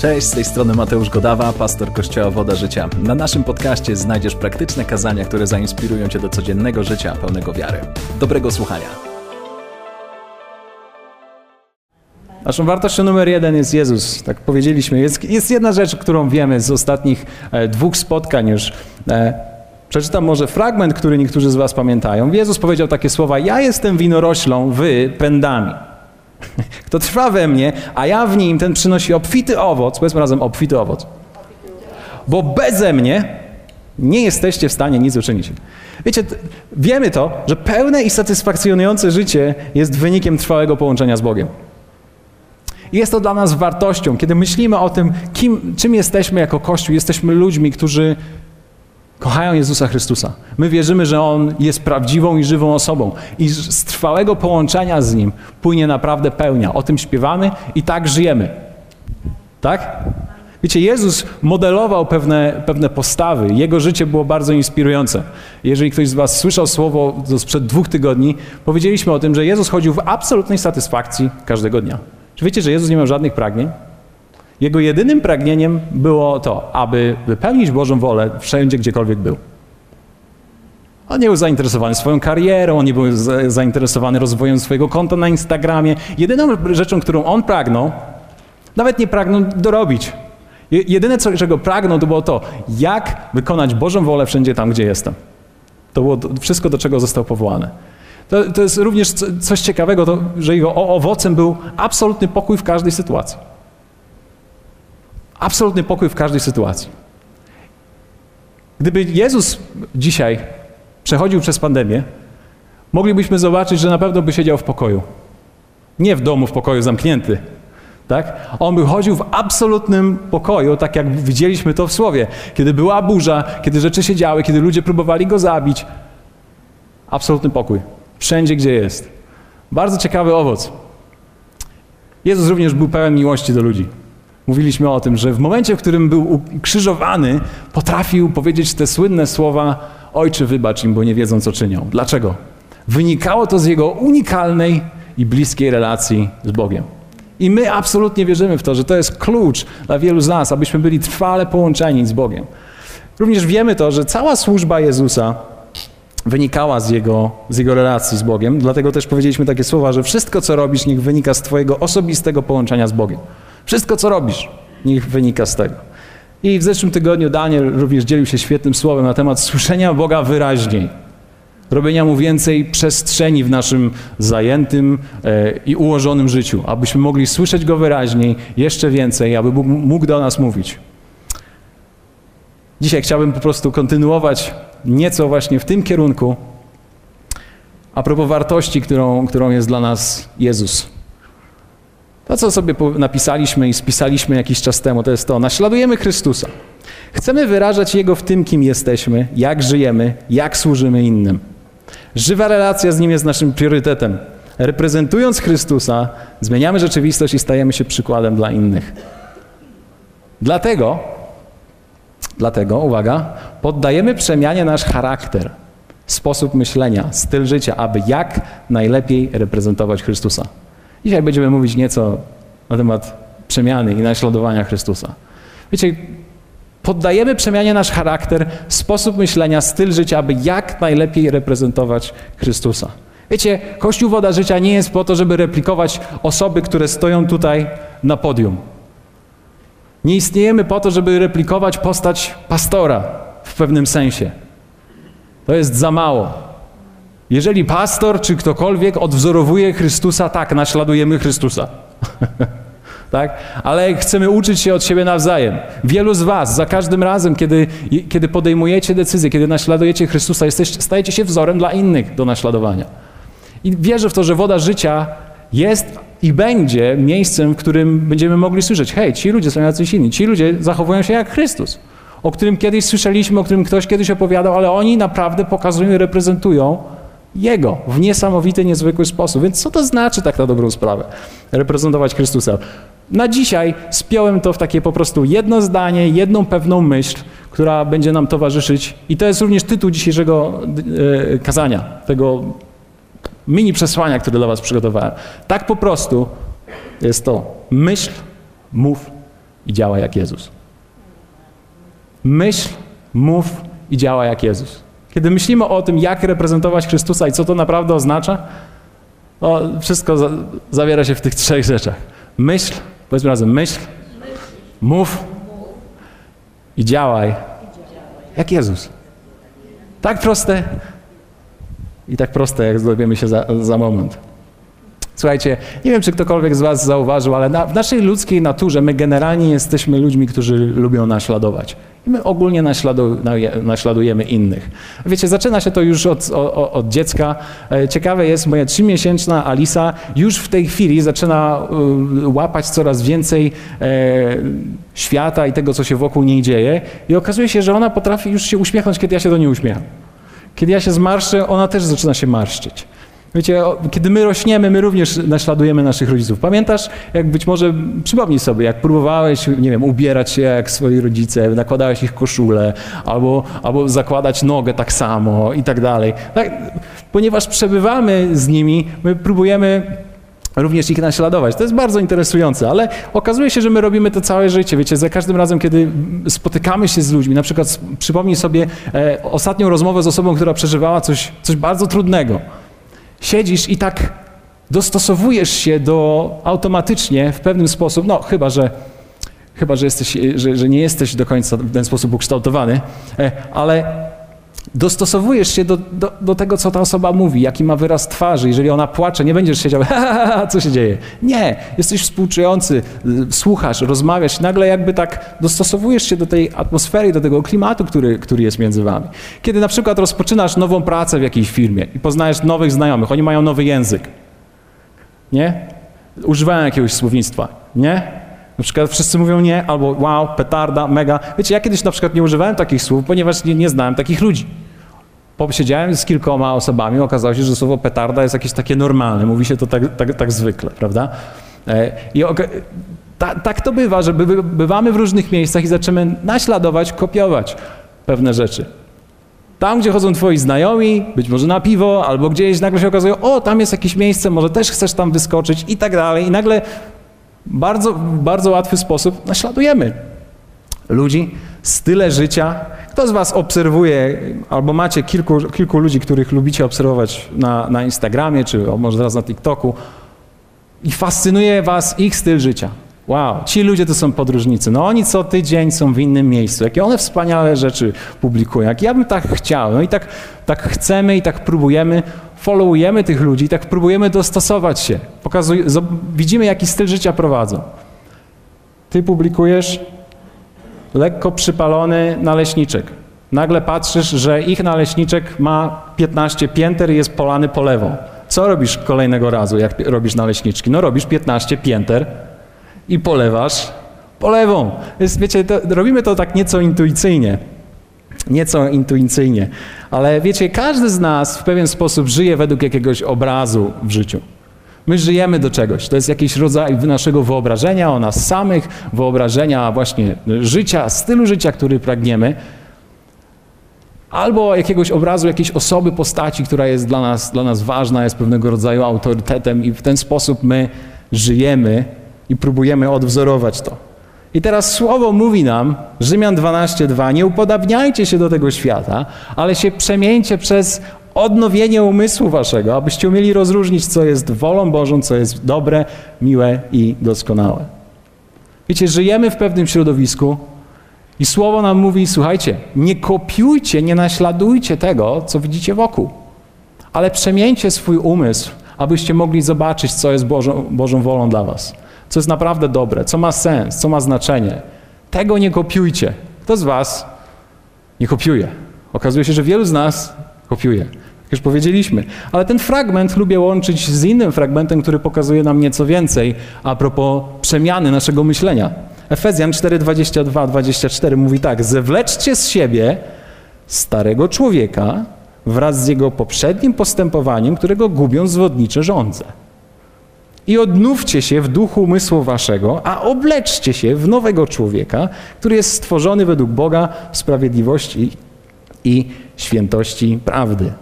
Cześć, z tej strony Mateusz Godawa, pastor Kościoła Woda Życia. Na naszym podcaście znajdziesz praktyczne kazania, które zainspirują Cię do codziennego życia pełnego wiary. Dobrego słuchania. Naszą wartością numer jeden jest Jezus, tak powiedzieliśmy. Jest, jest jedna rzecz, którą wiemy z ostatnich e, dwóch spotkań już. E, przeczytam może fragment, który niektórzy z Was pamiętają. Jezus powiedział takie słowa: Ja jestem winoroślą, wy pędami. Kto trwa we mnie, a ja w nim, ten przynosi obfity owoc. Powiedzmy razem obfity owoc. Bo beze mnie nie jesteście w stanie nic uczynić. Wiecie, wiemy to, że pełne i satysfakcjonujące życie jest wynikiem trwałego połączenia z Bogiem. Jest to dla nas wartością, kiedy myślimy o tym, kim, czym jesteśmy jako Kościół. Jesteśmy ludźmi, którzy kochają Jezusa Chrystusa. My wierzymy, że On jest prawdziwą i żywą osobą i z trwałego połączenia z Nim płynie naprawdę pełnia. O tym śpiewamy i tak żyjemy. Tak? Wiecie, Jezus modelował pewne, pewne postawy. Jego życie było bardzo inspirujące. Jeżeli ktoś z Was słyszał słowo sprzed dwóch tygodni, powiedzieliśmy o tym, że Jezus chodził w absolutnej satysfakcji każdego dnia. Czy wiecie, że Jezus nie miał żadnych pragnień? Jego jedynym pragnieniem było to, aby wypełnić Bożą wolę wszędzie, gdziekolwiek był. On nie był zainteresowany swoją karierą, on nie był zainteresowany rozwojem swojego konta na Instagramie. Jedyną rzeczą, którą on pragnął, nawet nie pragnął dorobić. Jedyne, czego pragnął, to było to, jak wykonać Bożą wolę wszędzie tam, gdzie jestem. To było wszystko, do czego został powołany. To, to jest również coś ciekawego, to, że jego owocem był absolutny pokój w każdej sytuacji. Absolutny pokój w każdej sytuacji. Gdyby Jezus dzisiaj przechodził przez pandemię, moglibyśmy zobaczyć, że na pewno by siedział w pokoju. Nie w domu, w pokoju zamknięty. Tak? On by chodził w absolutnym pokoju, tak jak widzieliśmy to w Słowie. Kiedy była burza, kiedy rzeczy się działy, kiedy ludzie próbowali go zabić. Absolutny pokój. Wszędzie, gdzie jest. Bardzo ciekawy owoc. Jezus również był pełen miłości do ludzi. Mówiliśmy o tym, że w momencie, w którym był ukrzyżowany, potrafił powiedzieć te słynne słowa: Ojcze, wybacz im, bo nie wiedzą, co czynią. Dlaczego? Wynikało to z jego unikalnej i bliskiej relacji z Bogiem. I my absolutnie wierzymy w to, że to jest klucz dla wielu z nas, abyśmy byli trwale połączeni z Bogiem. Również wiemy to, że cała służba Jezusa wynikała z jego, z jego relacji z Bogiem. Dlatego też powiedzieliśmy takie słowa, że wszystko, co robisz, niech wynika z Twojego osobistego połączenia z Bogiem. Wszystko, co robisz, niech wynika z tego. I w zeszłym tygodniu Daniel również dzielił się świetnym słowem na temat słyszenia Boga wyraźniej. Robienia mu więcej przestrzeni w naszym zajętym e, i ułożonym życiu, abyśmy mogli słyszeć go wyraźniej, jeszcze więcej, aby Bóg mógł do nas mówić. Dzisiaj chciałbym po prostu kontynuować nieco właśnie w tym kierunku, a propos wartości, którą, którą jest dla nas Jezus. To, co sobie napisaliśmy i spisaliśmy jakiś czas temu, to jest to: naśladujemy Chrystusa. Chcemy wyrażać Jego w tym, kim jesteśmy, jak żyjemy, jak służymy innym. Żywa relacja z Nim jest naszym priorytetem. Reprezentując Chrystusa, zmieniamy rzeczywistość i stajemy się przykładem dla innych. Dlatego, dlatego, uwaga, poddajemy przemianie nasz charakter, sposób myślenia, styl życia, aby jak najlepiej reprezentować Chrystusa. Dzisiaj będziemy mówić nieco na temat przemiany i naśladowania Chrystusa. Wiecie, poddajemy przemianie nasz charakter, sposób myślenia, styl życia, aby jak najlepiej reprezentować Chrystusa. Wiecie, Kościół Woda Życia nie jest po to, żeby replikować osoby, które stoją tutaj na podium. Nie istniejemy po to, żeby replikować postać pastora w pewnym sensie. To jest za mało. Jeżeli pastor czy ktokolwiek odwzorowuje Chrystusa, tak, naśladujemy Chrystusa. tak? Ale chcemy uczyć się od siebie nawzajem. Wielu z Was, za każdym razem, kiedy, kiedy podejmujecie decyzje, kiedy naśladujecie Chrystusa, jesteście, stajecie się wzorem dla innych do naśladowania. I wierzę w to, że woda życia jest i będzie miejscem, w którym będziemy mogli słyszeć: hej, ci ludzie są jacyś inni, ci ludzie zachowują się jak Chrystus, o którym kiedyś słyszeliśmy, o którym ktoś kiedyś opowiadał, ale oni naprawdę pokazują i reprezentują jego w niesamowity, niezwykły sposób. Więc co to znaczy tak na dobrą sprawę? Reprezentować Chrystusa. Na dzisiaj spiąłem to w takie po prostu jedno zdanie, jedną pewną myśl, która będzie nam towarzyszyć. I to jest również tytuł dzisiejszego e, kazania, tego mini przesłania, które dla Was przygotowałem. Tak po prostu jest to myśl, mów, i działaj jak Jezus. Myśl, mów i działa jak Jezus. Kiedy myślimy o tym, jak reprezentować Chrystusa i co to naprawdę oznacza, to wszystko za, zawiera się w tych trzech rzeczach. Myśl, powiedzmy razem, myśl, mów i działaj jak Jezus. Tak proste i tak proste, jak dowiemy się za, za moment. Słuchajcie, nie wiem, czy ktokolwiek z Was zauważył, ale na, w naszej ludzkiej naturze my generalnie jesteśmy ludźmi, którzy lubią naśladować. I my ogólnie naśladu, naśladujemy innych. Wiecie, zaczyna się to już od, od, dziecka. E, ciekawe jest, moja trzymiesięczna Alisa już w tej chwili zaczyna e, łapać coraz więcej e, świata i tego, co się wokół niej dzieje. I okazuje się, że ona potrafi już się uśmiechnąć, kiedy ja się do niej uśmiecham. Kiedy ja się zmarszczę, ona też zaczyna się marszczyć. Wiecie, kiedy my rośniemy, my również naśladujemy naszych rodziców. Pamiętasz, jak być może, przypomnij sobie, jak próbowałeś, nie wiem, ubierać się jak swoi rodzice, nakładałeś ich koszulę, albo, albo zakładać nogę tak samo i tak dalej. Tak, ponieważ przebywamy z nimi, my próbujemy również ich naśladować. To jest bardzo interesujące, ale okazuje się, że my robimy to całe życie. Wiecie, za każdym razem, kiedy spotykamy się z ludźmi, na przykład przypomnij sobie e, ostatnią rozmowę z osobą, która przeżywała coś, coś bardzo trudnego siedzisz i tak dostosowujesz się do automatycznie w pewnym sposób, no chyba, że chyba, że, jesteś, że, że nie jesteś do końca w ten sposób ukształtowany, e, ale dostosowujesz się do, do, do, tego, co ta osoba mówi, jaki ma wyraz twarzy. Jeżeli ona płacze, nie będziesz siedział, ha, ha, ha, co się dzieje. Nie, jesteś współczujący, słuchasz, rozmawiasz, nagle jakby tak dostosowujesz się do tej atmosfery, do tego klimatu, który, który jest między wami. Kiedy na przykład rozpoczynasz nową pracę w jakiejś firmie i poznajesz nowych znajomych, oni mają nowy język, nie? Używają jakiegoś słownictwa, nie? Na przykład wszyscy mówią nie, albo wow, petarda, mega. Wiecie, ja kiedyś na przykład nie używałem takich słów, ponieważ nie, nie znałem takich ludzi. Posiedziałem z kilkoma osobami, okazało się, że słowo petarda jest jakieś takie normalne. Mówi się to tak, tak, tak zwykle, prawda? E, I ta, tak to bywa, że by, bywamy w różnych miejscach i zaczynamy naśladować, kopiować pewne rzeczy. Tam, gdzie chodzą twoi znajomi, być może na piwo, albo gdzieś nagle się okazuje, o, tam jest jakieś miejsce, może też chcesz tam wyskoczyć i tak dalej. I nagle bardzo, bardzo łatwy sposób naśladujemy ludzi, style życia. Kto z Was obserwuje, albo macie kilku, kilku ludzi, których lubicie obserwować na, na Instagramie, czy może teraz na TikToku i fascynuje Was ich styl życia. Wow, ci ludzie to są podróżnicy. No oni co tydzień są w innym miejscu. Jakie one wspaniałe rzeczy publikują. Jak ja bym tak chciał. No i tak, tak chcemy i tak próbujemy followujemy tych ludzi, tak próbujemy dostosować się. Pokazuj, widzimy, jaki styl życia prowadzą. Ty publikujesz lekko przypalony naleśniczek. Nagle patrzysz, że ich naleśniczek ma 15 pięter i jest polany polewą. Co robisz kolejnego razu, jak robisz naleśniczki? No robisz 15 pięter i polewasz polewą. Jest, wiecie, to, robimy to tak nieco intuicyjnie nieco intuicyjnie. Ale wiecie, każdy z nas w pewien sposób żyje według jakiegoś obrazu w życiu. My żyjemy do czegoś. To jest jakiś rodzaj naszego wyobrażenia o nas samych, wyobrażenia właśnie życia, stylu życia, który pragniemy, albo jakiegoś obrazu jakiejś osoby, postaci, która jest dla nas, dla nas ważna, jest pewnego rodzaju autorytetem, i w ten sposób my żyjemy i próbujemy odwzorować to. I teraz słowo mówi nam, Rzymian 12:2, nie upodabniajcie się do tego świata, ale się przemieńcie przez odnowienie umysłu waszego, abyście umieli rozróżnić, co jest wolą Bożą, co jest dobre, miłe i doskonałe. Wiecie, żyjemy w pewnym środowisku i słowo nam mówi: słuchajcie, nie kopiujcie, nie naśladujcie tego, co widzicie wokół, ale przemieńcie swój umysł, abyście mogli zobaczyć, co jest Bożą, Bożą wolą dla was co jest naprawdę dobre, co ma sens, co ma znaczenie. Tego nie kopiujcie. Kto z Was nie kopiuje? Okazuje się, że wielu z nas kopiuje. Jak już powiedzieliśmy. Ale ten fragment lubię łączyć z innym fragmentem, który pokazuje nam nieco więcej a propos przemiany naszego myślenia. Efezjan 4:22-24 mówi tak: Zewleczcie z siebie starego człowieka wraz z jego poprzednim postępowaniem, którego gubią zwodnicze żądze i odnówcie się w duchu umysłu waszego, a obleczcie się w nowego człowieka, który jest stworzony według Boga w sprawiedliwości i świętości prawdy.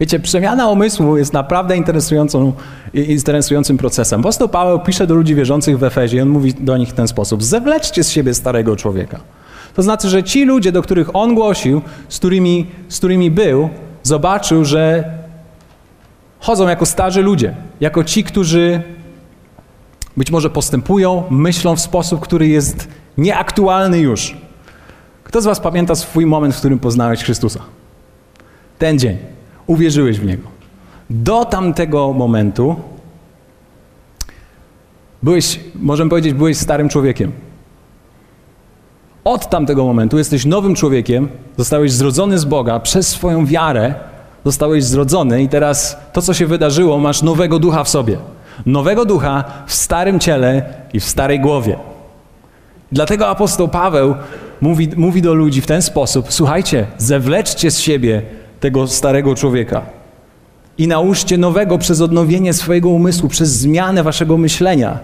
Wiecie, przemiana umysłu jest naprawdę interesującym procesem. Apostoł Paweł pisze do ludzi wierzących w Efezie on mówi do nich w ten sposób. Zewleczcie z siebie starego człowieka. To znaczy, że ci ludzie, do których on głosił, z którymi, z którymi był, zobaczył, że chodzą jako starzy ludzie, jako ci, którzy być może postępują, myślą w sposób, który jest nieaktualny już. Kto z Was pamięta swój moment, w którym poznałeś Chrystusa? Ten dzień. Uwierzyłeś w Niego. Do tamtego momentu byłeś, możemy powiedzieć, byłeś starym człowiekiem. Od tamtego momentu jesteś nowym człowiekiem, zostałeś zrodzony z Boga przez swoją wiarę, zostałeś zrodzony i teraz to, co się wydarzyło, masz nowego ducha w sobie. Nowego ducha w starym ciele i w starej głowie. Dlatego apostoł Paweł mówi, mówi do ludzi w ten sposób: Słuchajcie, zewleczcie z siebie tego starego człowieka i nałóżcie nowego przez odnowienie swojego umysłu, przez zmianę waszego myślenia.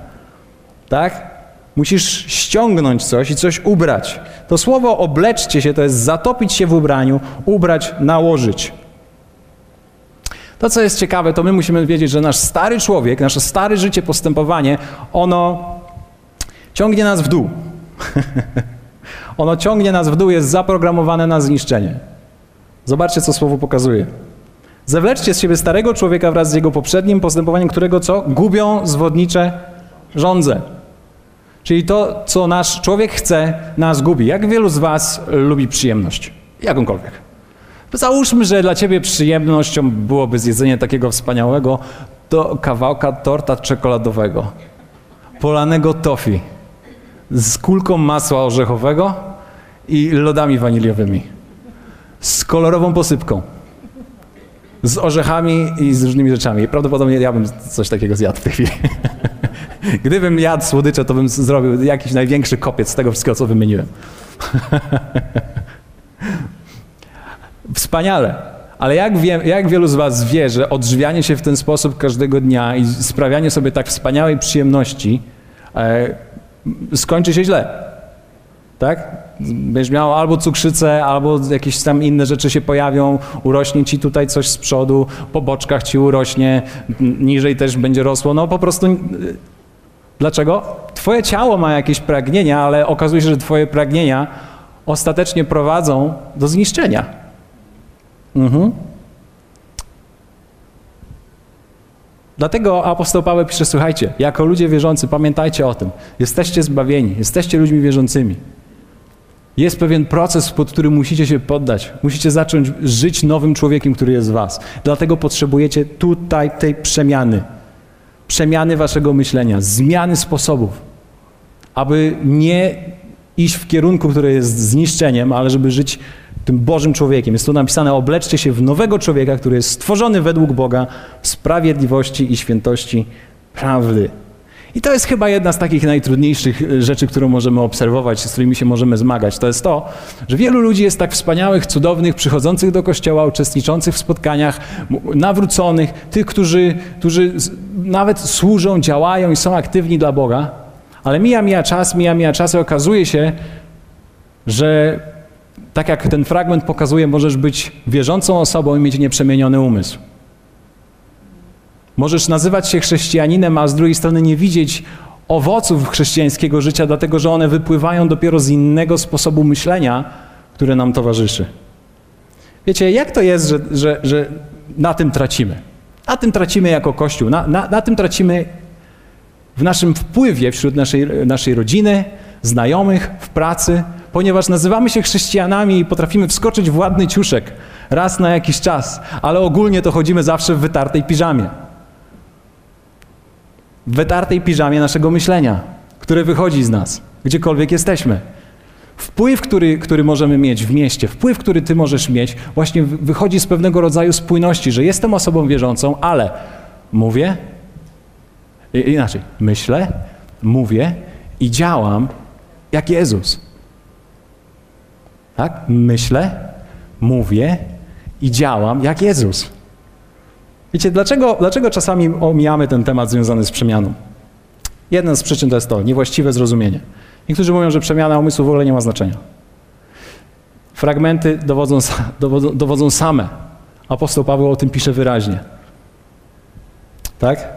Tak? Musisz ściągnąć coś i coś ubrać. To słowo obleczcie się to jest zatopić się w ubraniu, ubrać, nałożyć. To, co jest ciekawe, to my musimy wiedzieć, że nasz stary człowiek, nasze stare życie, postępowanie, ono ciągnie nas w dół. ono ciągnie nas w dół, jest zaprogramowane na zniszczenie. Zobaczcie, co słowo pokazuje. Zewleczcie z siebie starego człowieka wraz z jego poprzednim postępowaniem, którego co? Gubią zwodnicze żądze. Czyli to, co nasz człowiek chce, nas gubi. Jak wielu z Was lubi przyjemność? Jakąkolwiek. Załóżmy, że dla Ciebie przyjemnością byłoby zjedzenie takiego wspaniałego to kawałka torta czekoladowego, polanego tofi z kulką masła orzechowego i lodami waniliowymi, z kolorową posypką, z orzechami i z różnymi rzeczami. Prawdopodobnie ja bym coś takiego zjadł w tej chwili. Gdybym jadł słodycze, to bym zrobił jakiś największy kopiec z tego wszystkiego, co wymieniłem. Wspaniale. Ale jak, jak wielu z Was wie, że odżywianie się w ten sposób każdego dnia i sprawianie sobie tak wspaniałej przyjemności e, skończy się źle? Tak? Będziesz miał albo cukrzycę, albo jakieś tam inne rzeczy się pojawią, urośnie ci tutaj coś z przodu, po boczkach ci urośnie, niżej też będzie rosło. No po prostu. Dlaczego? Twoje ciało ma jakieś pragnienia, ale okazuje się, że twoje pragnienia ostatecznie prowadzą do zniszczenia. Mhm. Dlatego apostoł Paweł pisze, słuchajcie, jako ludzie wierzący, pamiętajcie o tym. Jesteście zbawieni, jesteście ludźmi wierzącymi. Jest pewien proces, pod który musicie się poddać. Musicie zacząć żyć nowym człowiekiem, który jest w was. Dlatego potrzebujecie tutaj tej przemiany. Przemiany waszego myślenia, zmiany sposobów, aby nie iść w kierunku, który jest zniszczeniem, ale żeby żyć tym Bożym człowiekiem. Jest tu napisane: obleczcie się w nowego człowieka, który jest stworzony według Boga w sprawiedliwości i świętości prawdy. I to jest chyba jedna z takich najtrudniejszych e, rzeczy, którą możemy obserwować, z którymi się możemy zmagać. To jest to, że wielu ludzi jest tak wspaniałych, cudownych, przychodzących do kościoła, uczestniczących w spotkaniach, nawróconych, tych, którzy, którzy nawet służą, działają i są aktywni dla Boga, ale mija, mija czas, mija, mija czas i okazuje się, że tak jak ten fragment pokazuje, możesz być wierzącą osobą i mieć nieprzemieniony umysł. Możesz nazywać się chrześcijaninem, a z drugiej strony nie widzieć owoców chrześcijańskiego życia, dlatego że one wypływają dopiero z innego sposobu myślenia, które nam towarzyszy. Wiecie, jak to jest, że, że, że na tym tracimy? Na tym tracimy jako Kościół, na, na, na tym tracimy w naszym wpływie wśród naszej, naszej rodziny, znajomych, w pracy, ponieważ nazywamy się chrześcijanami i potrafimy wskoczyć w ładny ciuszek raz na jakiś czas, ale ogólnie to chodzimy zawsze w wytartej piżamie w wytartej piżamie naszego myślenia, które wychodzi z nas, gdziekolwiek jesteśmy. Wpływ, który, który możemy mieć w mieście, wpływ, który ty możesz mieć, właśnie wychodzi z pewnego rodzaju spójności, że jestem osobą wierzącą, ale mówię, inaczej, myślę, mówię i działam jak Jezus. Tak? Myślę, mówię i działam jak Jezus. Wiecie, dlaczego, dlaczego czasami omijamy ten temat związany z przemianą? Jedna z przyczyn to jest to, niewłaściwe zrozumienie. Niektórzy mówią, że przemiana umysłu w ogóle nie ma znaczenia. Fragmenty dowodzą, dowodzą, dowodzą same, Apostoł Paweł o tym pisze wyraźnie. Tak?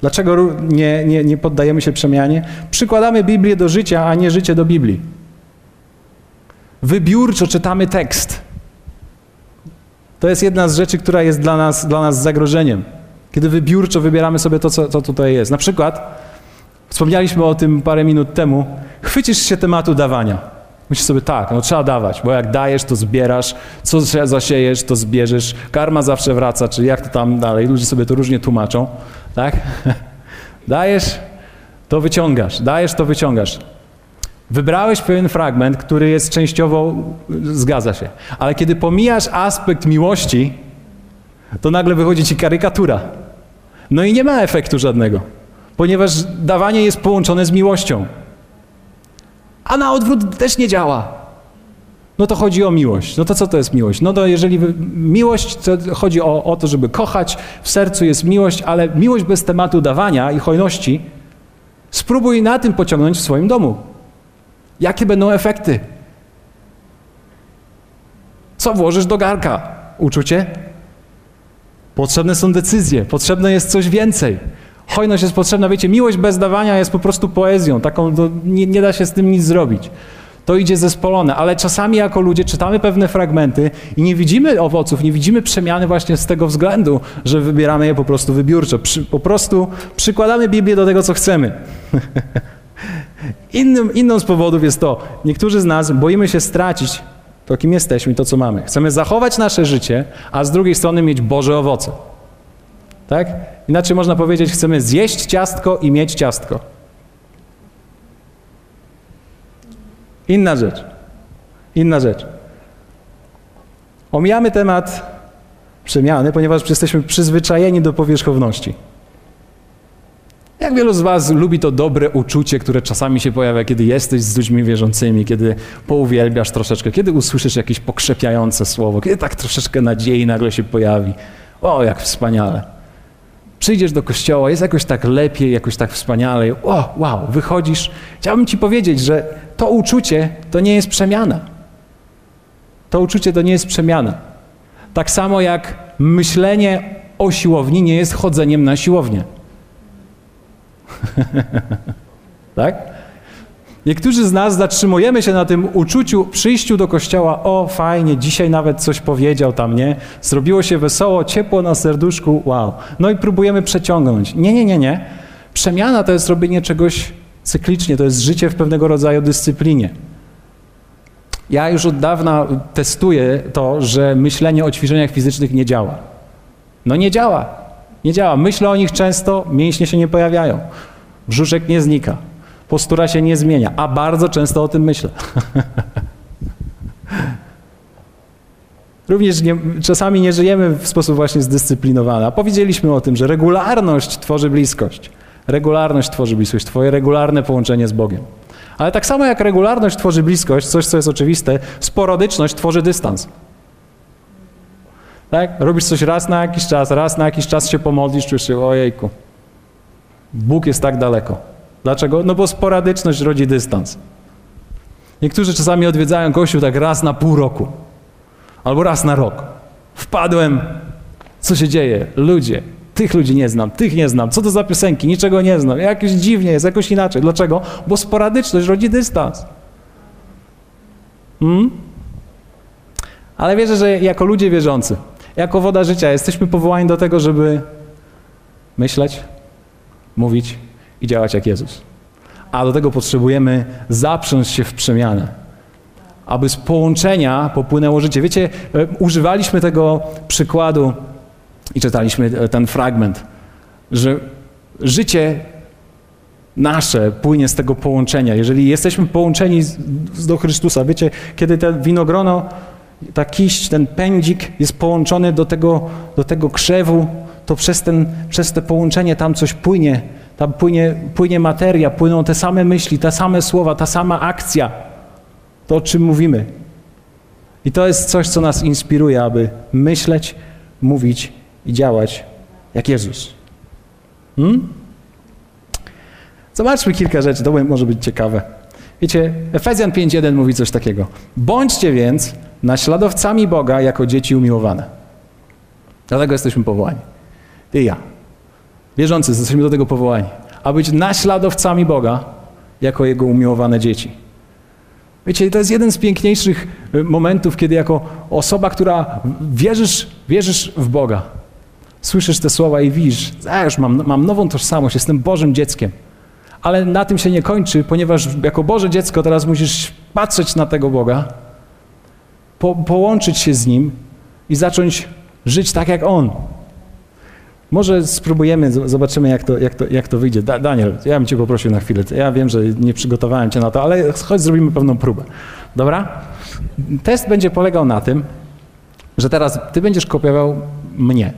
Dlaczego nie, nie, nie poddajemy się przemianie? Przykładamy Biblię do życia, a nie życie do Biblii. Wybiórczo czytamy tekst. To jest jedna z rzeczy, która jest dla nas, dla nas zagrożeniem. Kiedy wybiórczo wybieramy sobie to, co, co tutaj jest. Na przykład, wspomnieliśmy o tym parę minut temu, chwycisz się tematu dawania. Myślisz sobie, tak, no trzeba dawać, bo jak dajesz, to zbierasz, co zasiejesz, to zbierzesz, karma zawsze wraca, czy jak to tam dalej, ludzie sobie to różnie tłumaczą, tak? dajesz, to wyciągasz, dajesz, to wyciągasz. Wybrałeś pewien fragment, który jest częściowo, zgadza się, ale kiedy pomijasz aspekt miłości, to nagle wychodzi ci karykatura. No i nie ma efektu żadnego, ponieważ dawanie jest połączone z miłością. A na odwrót też nie działa. No to chodzi o miłość. No to co to jest miłość? No to jeżeli miłość, to chodzi o, o to, żeby kochać, w sercu jest miłość, ale miłość bez tematu dawania i hojności, spróbuj na tym pociągnąć w swoim domu. Jakie będą efekty? Co włożysz do garka? Uczucie? Potrzebne są decyzje, potrzebne jest coś więcej. Hojność jest potrzebna, wiecie, miłość bez dawania jest po prostu poezją, taką, nie, nie da się z tym nic zrobić. To idzie zespolone, ale czasami jako ludzie czytamy pewne fragmenty i nie widzimy owoców, nie widzimy przemiany właśnie z tego względu, że wybieramy je po prostu wybiórczo. Przy, po prostu przykładamy Biblię do tego, co chcemy. Innym, inną z powodów jest to, niektórzy z nas boimy się stracić to, kim jesteśmy i to, co mamy. Chcemy zachować nasze życie, a z drugiej strony mieć Boże owoce. Tak? Inaczej można powiedzieć, chcemy zjeść ciastko i mieć ciastko. Inna rzecz. Inna rzecz. Omijamy temat przemiany, ponieważ jesteśmy przyzwyczajeni do powierzchowności. Jak wielu z Was lubi to dobre uczucie, które czasami się pojawia, kiedy jesteś z ludźmi wierzącymi, kiedy pouwielbiasz troszeczkę, kiedy usłyszysz jakieś pokrzepiające słowo, kiedy tak troszeczkę nadziei nagle się pojawi. O, jak wspaniale. Przyjdziesz do kościoła, jest jakoś tak lepiej, jakoś tak wspaniale. O, wow, wychodzisz. Chciałbym Ci powiedzieć, że to uczucie to nie jest przemiana. To uczucie to nie jest przemiana. Tak samo jak myślenie o siłowni nie jest chodzeniem na siłownię. tak? Niektórzy z nas zatrzymujemy się na tym uczuciu, przyjściu do kościoła. O, fajnie, dzisiaj nawet coś powiedział tam, nie? Zrobiło się wesoło, ciepło na serduszku, wow. No i próbujemy przeciągnąć. Nie, nie, nie, nie. Przemiana to jest robienie czegoś cyklicznie, to jest życie w pewnego rodzaju dyscyplinie. Ja już od dawna testuję to, że myślenie o ćwiczeniach fizycznych nie działa. No nie działa. Nie działa. Myślę o nich często, mięśnie się nie pojawiają. Brzuszek nie znika. Postura się nie zmienia, a bardzo często o tym myślę. Również nie, czasami nie żyjemy w sposób właśnie zdyscyplinowany. A powiedzieliśmy o tym, że regularność tworzy bliskość. Regularność tworzy bliskość, twoje regularne połączenie z Bogiem. Ale tak samo jak regularność tworzy bliskość, coś co jest oczywiste, sporadyczność tworzy dystans. Tak? Robisz coś raz na jakiś czas, raz na jakiś czas się pomodlisz, czujesz się, ojejku, Bóg jest tak daleko. Dlaczego? No bo sporadyczność rodzi dystans. Niektórzy czasami odwiedzają Kościół tak raz na pół roku. Albo raz na rok. Wpadłem, co się dzieje? Ludzie, tych ludzi nie znam, tych nie znam. Co to za piosenki? Niczego nie znam. Jakoś dziwnie jest, jakoś inaczej. Dlaczego? Bo sporadyczność rodzi dystans. Hmm? Ale wierzę, że jako ludzie wierzący, jako woda życia, jesteśmy powołani do tego, żeby myśleć, mówić i działać jak Jezus. A do tego potrzebujemy zaprząc się w przemianę, aby z połączenia popłynęło życie. Wiecie, e, używaliśmy tego przykładu i czytaliśmy e, ten fragment, że życie nasze płynie z tego połączenia. Jeżeli jesteśmy połączeni do Chrystusa, wiecie, kiedy to winogrono, ta kiść, ten pędzik jest połączony do tego, do tego krzewu, to przez, ten, przez te połączenie tam coś płynie, tam płynie, płynie materia, płyną te same myśli, te same słowa, ta sama akcja, to o czym mówimy. I to jest coś, co nas inspiruje, aby myśleć, mówić i działać jak Jezus. Hmm? Zobaczmy kilka rzeczy, to może być ciekawe. Wiecie, Efezjan 5.1 mówi coś takiego. Bądźcie więc naśladowcami Boga jako dzieci umiłowane. Dlatego jesteśmy powołani. Ty i ja. Wierzący jesteśmy do tego powołani. A być naśladowcami Boga jako Jego umiłowane dzieci. Wiecie, to jest jeden z piękniejszych y, momentów, kiedy jako osoba, która wierzysz, wierzysz w Boga, słyszysz te słowa i widzisz, a już mam, mam nową tożsamość, jestem Bożym dzieckiem. Ale na tym się nie kończy, ponieważ jako Boże dziecko teraz musisz patrzeć na tego Boga, po, połączyć się z Nim i zacząć żyć tak jak On. Może spróbujemy, zobaczymy jak to, jak to, jak to wyjdzie. Da, Daniel, ja bym Cię poprosił na chwilę. Ja wiem, że nie przygotowałem Cię na to, ale chodź zrobimy pewną próbę. Dobra? Test będzie polegał na tym, że teraz Ty będziesz kopiował mnie.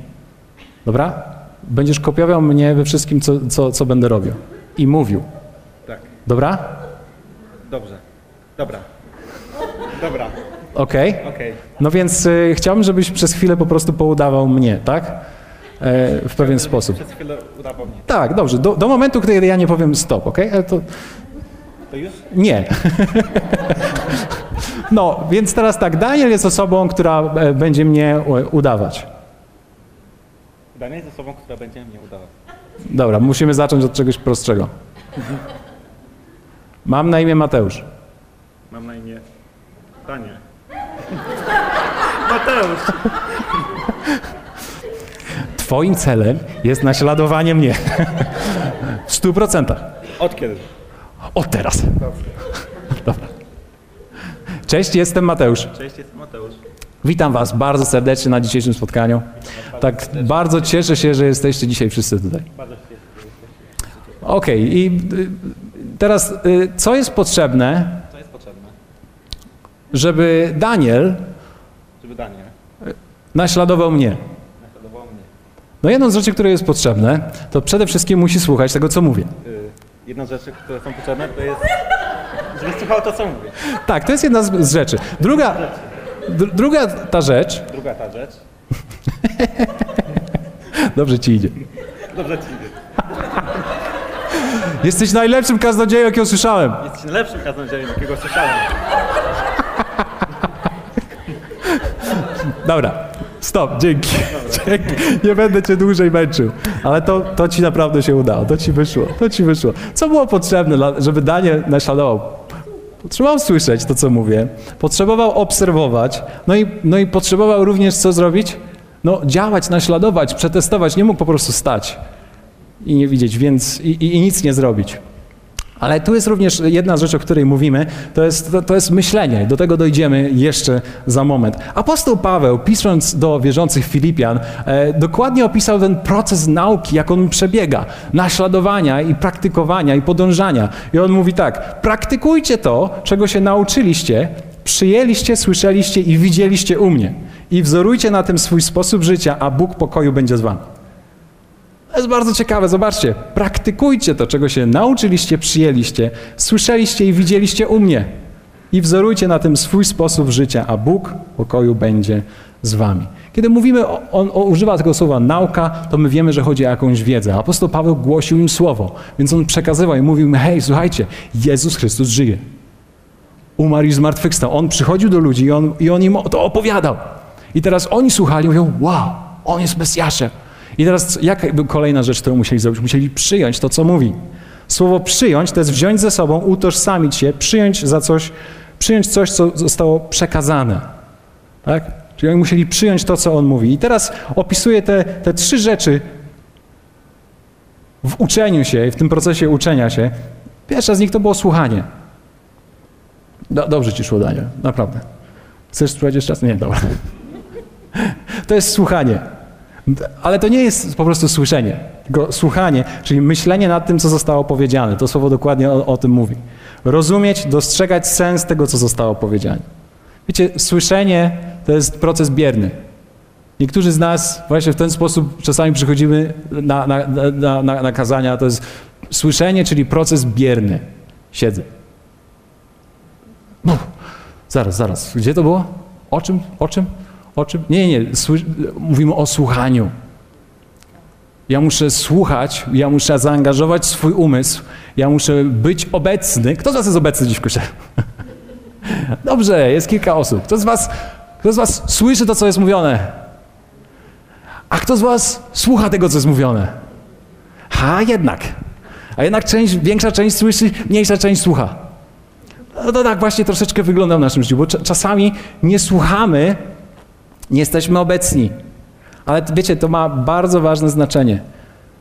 Dobra? Będziesz kopiował mnie we wszystkim, co, co, co będę robił. I mówił. Tak. Dobra? Dobrze. Dobra. Dobra. Okej? Okej. No więc y, chciałbym, żebyś przez chwilę po prostu poudawał mnie, tak? E, w pewien sposób. Przez chwilę udawał mnie. Tak, dobrze. Do, do momentu, kiedy ja nie powiem stop, ok? Ale to To już? nie. no, więc teraz tak, Daniel jest osobą, która e, będzie mnie e, udawać. Daniel jest osobą, która będzie mnie udawać. Dobra, musimy zacząć od czegoś prostszego. Mam na imię Mateusz. Mam na imię Daniel. Mateusz! Twoim celem jest naśladowanie mnie. W stu procentach. Od kiedy? Od teraz. Dobra. Cześć, jestem Mateusz. Cześć, jestem Mateusz. Witam Was bardzo serdecznie na dzisiejszym spotkaniu. Tak, bardzo cieszę się, że jesteście dzisiaj wszyscy tutaj. Bardzo się cieszę. Okej, i teraz y, Co jest potrzebne? Żeby Daniel Żeby Daniel naśladował mnie? naśladował mnie. No jedną z rzeczy, które jest potrzebne, to przede wszystkim musi słuchać tego, co mówię. Y, Jedna z rzeczy, które są potrzebne, to jest, żeby słuchał to, co mówię. Tak, to jest jedna z, z rzeczy. Druga, dr, druga ta rzecz, Druga ta rzecz. dobrze ci idzie. Dobrze ci idzie. Jesteś najlepszym kaznodzieją, jakiego słyszałem. Jesteś najlepszym kaznodziejem, jakiego słyszałem. Dobra, stop, dzięki. dzięki. Nie będę cię dłużej męczył. Ale to, to ci naprawdę się udało, to ci wyszło, to ci wyszło. Co było potrzebne, żeby Daniel naśladował? Potrzebował słyszeć to, co mówię, potrzebował obserwować, no i, no i potrzebował również co zrobić? No działać, naśladować, przetestować. Nie mógł po prostu stać i nie widzieć, więc i, i, i nic nie zrobić. Ale tu jest również jedna rzecz, o której mówimy, to jest, to, to jest myślenie. Do tego dojdziemy jeszcze za moment. Apostoł Paweł, pisząc do wierzących Filipian, e, dokładnie opisał ten proces nauki, jak on przebiega, naśladowania i praktykowania i podążania. I on mówi tak, praktykujcie to, czego się nauczyliście, przyjęliście, słyszeliście i widzieliście u mnie. I wzorujcie na tym swój sposób życia, a Bóg pokoju będzie z wami. To jest bardzo ciekawe, zobaczcie. Praktykujcie to, czego się nauczyliście, przyjęliście, słyszeliście i widzieliście u mnie. I wzorujcie na tym swój sposób życia, a Bóg pokoju będzie z wami. Kiedy mówimy, on o, używa tego słowa nauka, to my wiemy, że chodzi o jakąś wiedzę. Apostoł Paweł głosił im słowo, więc on przekazywał i mówił im, hej, słuchajcie, Jezus Chrystus żyje. Umarł i zmartwychwstał. On przychodził do ludzi i on, i on im to opowiadał. I teraz oni słuchali i mówią, wow, on jest Mesjaszem. I teraz jaka kolejna rzecz, którą musieli zrobić? Musieli przyjąć to, co mówi. Słowo przyjąć to jest wziąć ze sobą, utożsamić się, przyjąć za coś, przyjąć coś, co zostało przekazane. Tak? Czyli oni musieli przyjąć to, co on mówi. I teraz opisuję te, te trzy rzeczy w uczeniu się, w tym procesie uczenia się. Pierwsza z nich to było słuchanie. Do, dobrze ci szło, Daniel, naprawdę. Chcesz spróbować jeszcze raz? Nie, dobra. To jest słuchanie. Ale to nie jest po prostu słyszenie, tylko słuchanie, czyli myślenie nad tym, co zostało powiedziane. To słowo dokładnie o, o tym mówi. Rozumieć, dostrzegać sens tego, co zostało powiedziane. Wiecie, słyszenie to jest proces bierny. Niektórzy z nas właśnie w ten sposób czasami przychodzimy na, na, na, na, na kazania. To jest słyszenie, czyli proces bierny. Siedzę. No, zaraz, zaraz. Gdzie to było? O czym? O czym? O czym? Nie, nie, mówimy o słuchaniu. Ja muszę słuchać, ja muszę zaangażować swój umysł, ja muszę być obecny. Kto z Was jest obecny dziś w kościele? Dobrze, jest kilka osób. Kto z was, kto z was słyszy to, co jest mówione? A kto z was słucha tego, co jest mówione? A jednak. A jednak część, większa część słyszy, mniejsza część słucha. No to tak właśnie troszeczkę wygląda w naszym życiu, bo czasami nie słuchamy, nie jesteśmy obecni. Ale wiecie, to ma bardzo ważne znaczenie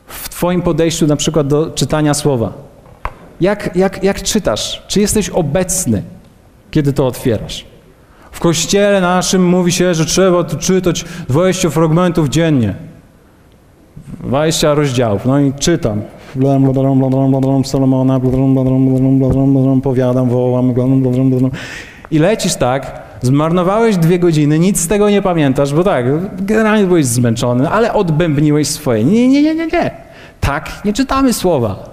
w Twoim podejściu na przykład do czytania słowa. Jak, jak, jak czytasz? Czy jesteś obecny, kiedy to otwierasz? W kościele naszym mówi się, że trzeba czytać 20 fragmentów dziennie. 20 rozdziałów. No i czytam. Salomona, powiadam, wołam. I lecisz tak, zmarnowałeś dwie godziny, nic z tego nie pamiętasz, bo tak, generalnie byłeś zmęczony, ale odbębniłeś swoje. Nie, nie, nie, nie, nie. Tak nie czytamy słowa.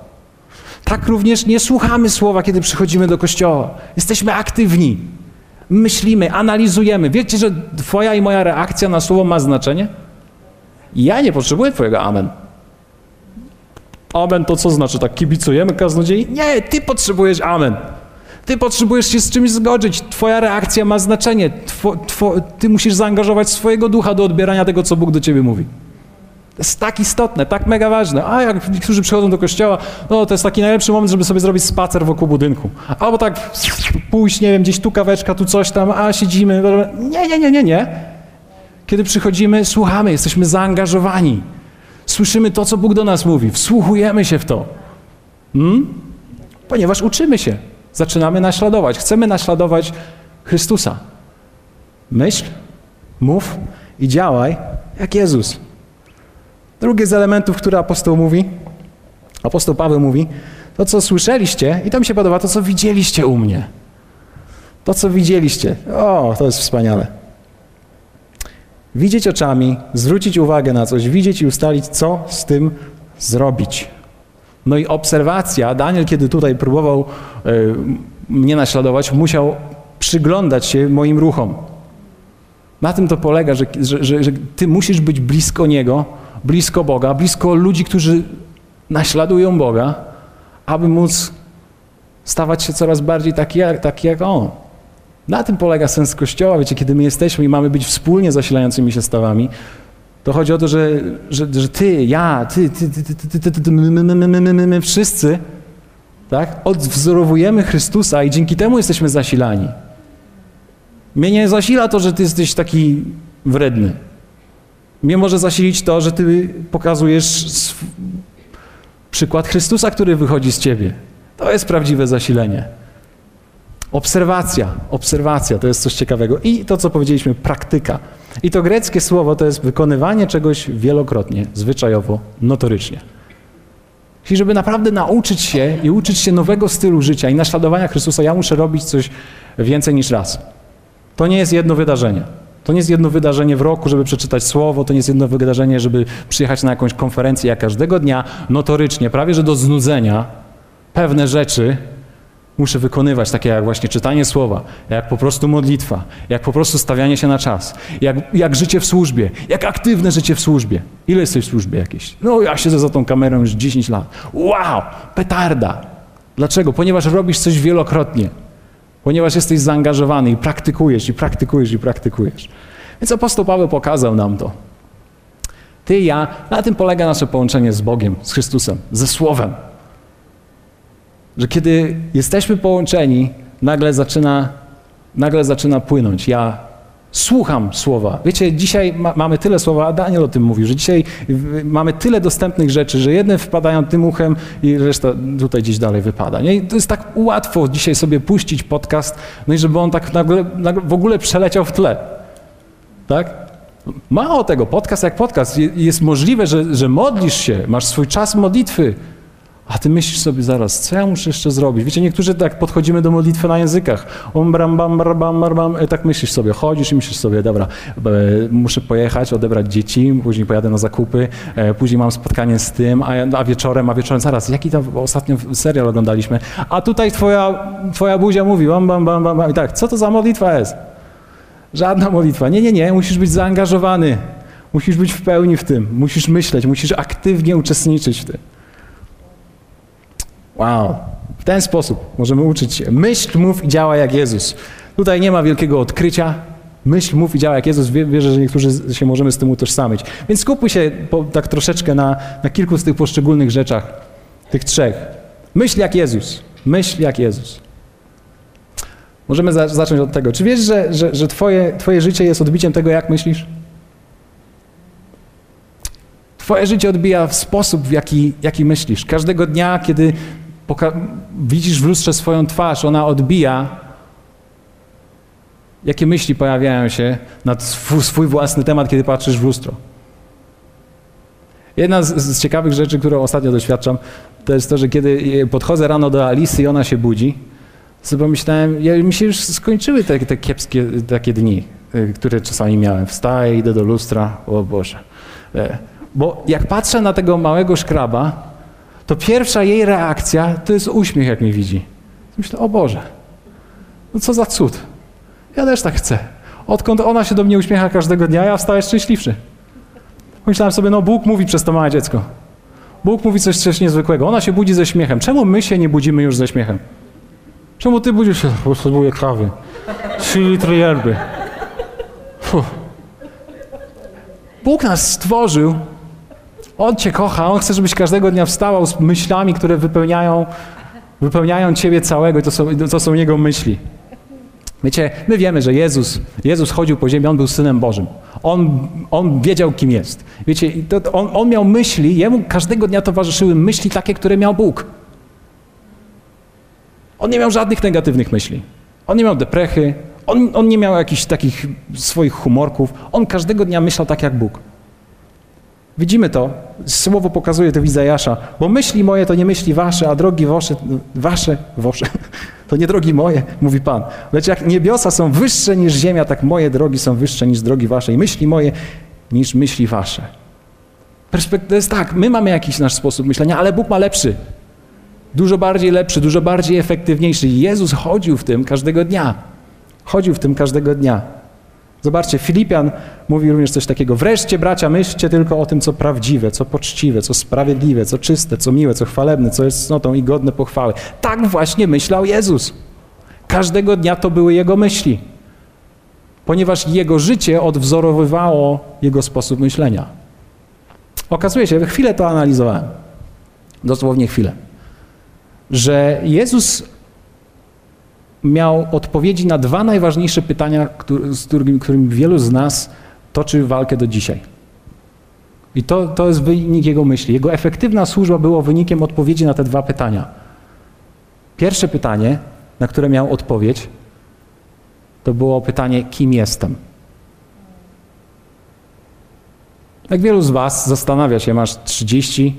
Tak również nie słuchamy słowa, kiedy przychodzimy do kościoła. Jesteśmy aktywni. Myślimy, analizujemy. Wiecie, że Twoja i moja reakcja na słowo ma znaczenie? Ja nie potrzebuję Twojego amen. Amen to co znaczy? Tak kibicujemy kaznodziei? Nie, Ty potrzebujesz amen. Ty potrzebujesz się z czymś zgodzić. Twoja reakcja ma znaczenie. Two, two, ty musisz zaangażować swojego ducha do odbierania tego, co Bóg do ciebie mówi. To jest tak istotne, tak mega ważne. A jak niektórzy przychodzą do kościoła, no to jest taki najlepszy moment, żeby sobie zrobić spacer wokół budynku. Albo tak pójść, nie wiem, gdzieś tu kaweczka, tu coś tam, a siedzimy. Nie, nie, nie, nie, nie. Kiedy przychodzimy, słuchamy, jesteśmy zaangażowani. Słyszymy to, co Bóg do nas mówi, wsłuchujemy się w to. Hmm? Ponieważ uczymy się, zaczynamy naśladować. Chcemy naśladować Chrystusa. Myśl, mów i działaj jak Jezus. Drugi z elementów, które apostoł mówi, apostoł Paweł mówi, to co słyszeliście, i to mi się podoba, to co widzieliście u mnie. To co widzieliście. O, to jest wspaniale. Widzieć oczami, zwrócić uwagę na coś, widzieć i ustalić, co z tym zrobić. No i obserwacja, Daniel, kiedy tutaj próbował y, mnie naśladować, musiał przyglądać się moim ruchom. Na tym to polega, że, że, że, że ty musisz być blisko Niego, blisko Boga, blisko ludzi, którzy naśladują Boga, aby móc stawać się coraz bardziej taki taki jak On. Na tym polega sens Kościoła. Wiecie, kiedy my jesteśmy i mamy być wspólnie zasilającymi się stawami, to chodzi o to, że, że, że ty, ja, ty, ty, ty, ty, ty, ty, ty my, my, my, my, my, my wszyscy tak, odwzorowujemy Chrystusa i dzięki temu jesteśmy zasilani. Mnie nie zasila to, że ty jesteś taki wredny. Mnie może zasilić to, że ty pokazujesz przykład Chrystusa, który wychodzi z ciebie. To jest prawdziwe zasilenie. Obserwacja, obserwacja to jest coś ciekawego. I to, co powiedzieliśmy, praktyka. I to greckie słowo to jest wykonywanie czegoś wielokrotnie, zwyczajowo, notorycznie. Czyli żeby naprawdę nauczyć się i uczyć się nowego stylu życia i naśladowania Chrystusa, ja muszę robić coś więcej niż raz. To nie jest jedno wydarzenie. To nie jest jedno wydarzenie w roku, żeby przeczytać słowo, to nie jest jedno wydarzenie, żeby przyjechać na jakąś konferencję. Ja każdego dnia notorycznie, prawie że do znudzenia, pewne rzeczy muszę wykonywać, takie jak właśnie czytanie słowa, jak po prostu modlitwa, jak po prostu stawianie się na czas, jak, jak życie w służbie, jak aktywne życie w służbie. Ile jesteś w służbie jakieś? No ja siedzę za tą kamerą już 10 lat. Wow, petarda. Dlaczego? Ponieważ robisz coś wielokrotnie. Ponieważ jesteś zaangażowany i praktykujesz, i praktykujesz, i praktykujesz. Więc apostoł Paweł pokazał nam to. Ty i ja, na tym polega nasze połączenie z Bogiem, z Chrystusem, ze Słowem że kiedy jesteśmy połączeni, nagle zaczyna, nagle zaczyna płynąć. Ja słucham słowa. Wiecie, dzisiaj ma, mamy tyle słowa, a Daniel o tym mówił, że dzisiaj mamy tyle dostępnych rzeczy, że jedne wpadają tym uchem i reszta tutaj gdzieś dalej wypada. Nie? I to jest tak łatwo dzisiaj sobie puścić podcast, no i żeby on tak nagle, nagle w ogóle przeleciał w tle. Tak? Mało tego, podcast jak podcast. Jest możliwe, że, że modlisz się, masz swój czas modlitwy, a ty myślisz sobie zaraz, co ja muszę jeszcze zrobić? Wiecie, niektórzy tak podchodzimy do modlitwy na językach. Um, bram, bam, bam, bam, bam, tak myślisz sobie, chodzisz i myślisz sobie, dobra, e, muszę pojechać, odebrać dzieci, później pojadę na zakupy, e, później mam spotkanie z tym, a, a wieczorem, a wieczorem zaraz, jaki tam ostatnio serial oglądaliśmy? A tutaj twoja, twoja buzia mówi, bam, bam, bam, bam, i tak, co to za modlitwa jest? Żadna modlitwa. Nie, nie, nie, musisz być zaangażowany. Musisz być w pełni w tym. Musisz myśleć, musisz aktywnie uczestniczyć w tym. Wow. W ten sposób możemy uczyć się. Myśl, mów i działa jak Jezus. Tutaj nie ma wielkiego odkrycia. Myśl, mów i działa jak Jezus. Wierzę, że niektórzy się możemy z tym utożsamić. Więc skupuj się po, tak troszeczkę na, na kilku z tych poszczególnych rzeczach. Tych trzech. Myśl jak Jezus. Myśl jak Jezus. Możemy za, zacząć od tego. Czy wiesz, że, że, że twoje, twoje życie jest odbiciem tego, jak myślisz? Twoje życie odbija w sposób, w jaki, jaki myślisz. Każdego dnia, kiedy widzisz w lustrze swoją twarz, ona odbija, jakie myśli pojawiają się na swój, własny temat, kiedy patrzysz w lustro. Jedna z, z, ciekawych rzeczy, którą ostatnio doświadczam, to jest to, że kiedy podchodzę rano do Alicy i ona się budzi, sobie pomyślałem, ja, mi się już skończyły te, te kiepskie takie dni, y, które czasami miałem. Wstaję, idę do lustra, o Boże. E, bo jak patrzę na tego małego szkraba, to pierwsza jej reakcja to jest uśmiech, jak mnie widzi. Myślę, o Boże, no co za cud. Ja też tak chcę. Odkąd ona się do mnie uśmiecha każdego dnia, ja wstaję szczęśliwszy. Myślałem sobie, no Bóg mówi przez to małe dziecko. Bóg mówi coś, coś niezwykłego. Ona się budzi ze śmiechem. Czemu my się nie budzimy już ze śmiechem? Czemu ty budzisz się? Potrzebuję kawy. Trzy litry yerby. Bóg nas stworzył. On cię kocha. On chce, żebyś każdego dnia wstawał z myślami, które wypełniają, wypełniają ciebie całego. I to są, to są Jego myśli. Wiecie, my wiemy, że Jezus, Jezus chodził po ziemi, On był Synem Bożym. On, on wiedział, kim jest. Wiecie, to, on, on miał myśli, Jemu każdego dnia towarzyszyły myśli takie, które miał Bóg. On nie miał żadnych negatywnych myśli. On nie miał deprechy, on, on nie miał jakichś takich swoich humorków. On każdego dnia myślał tak jak Bóg. Widzimy to, słowo pokazuje to w Izajasza, bo myśli moje to nie myśli wasze, a drogi wasze, wasze, wasze, to nie drogi moje, mówi Pan. Lecz jak niebiosa są wyższe niż ziemia, tak moje drogi są wyższe niż drogi wasze i myśli moje niż myśli wasze. Perspektywa jest tak, my mamy jakiś nasz sposób myślenia, ale Bóg ma lepszy. Dużo bardziej lepszy, dużo bardziej efektywniejszy. Jezus chodził w tym każdego dnia. Chodził w tym każdego dnia. Zobaczcie, Filipian mówi również coś takiego. Wreszcie, bracia, myślcie tylko o tym, co prawdziwe, co poczciwe, co sprawiedliwe, co czyste, co miłe, co chwalebne, co jest cnotą i godne pochwały. Tak właśnie myślał Jezus. Każdego dnia to były jego myśli, ponieważ jego życie odwzorowywało jego sposób myślenia. Okazuje się, chwilę to analizowałem. Dosłownie chwilę że Jezus miał odpowiedzi na dwa najważniejsze pytania, z którymi, którymi wielu z nas toczy walkę do dzisiaj. I to, to jest wynik jego myśli. Jego efektywna służba była wynikiem odpowiedzi na te dwa pytania. Pierwsze pytanie, na które miał odpowiedź, to było pytanie, kim jestem? Jak wielu z Was zastanawia się, masz 30,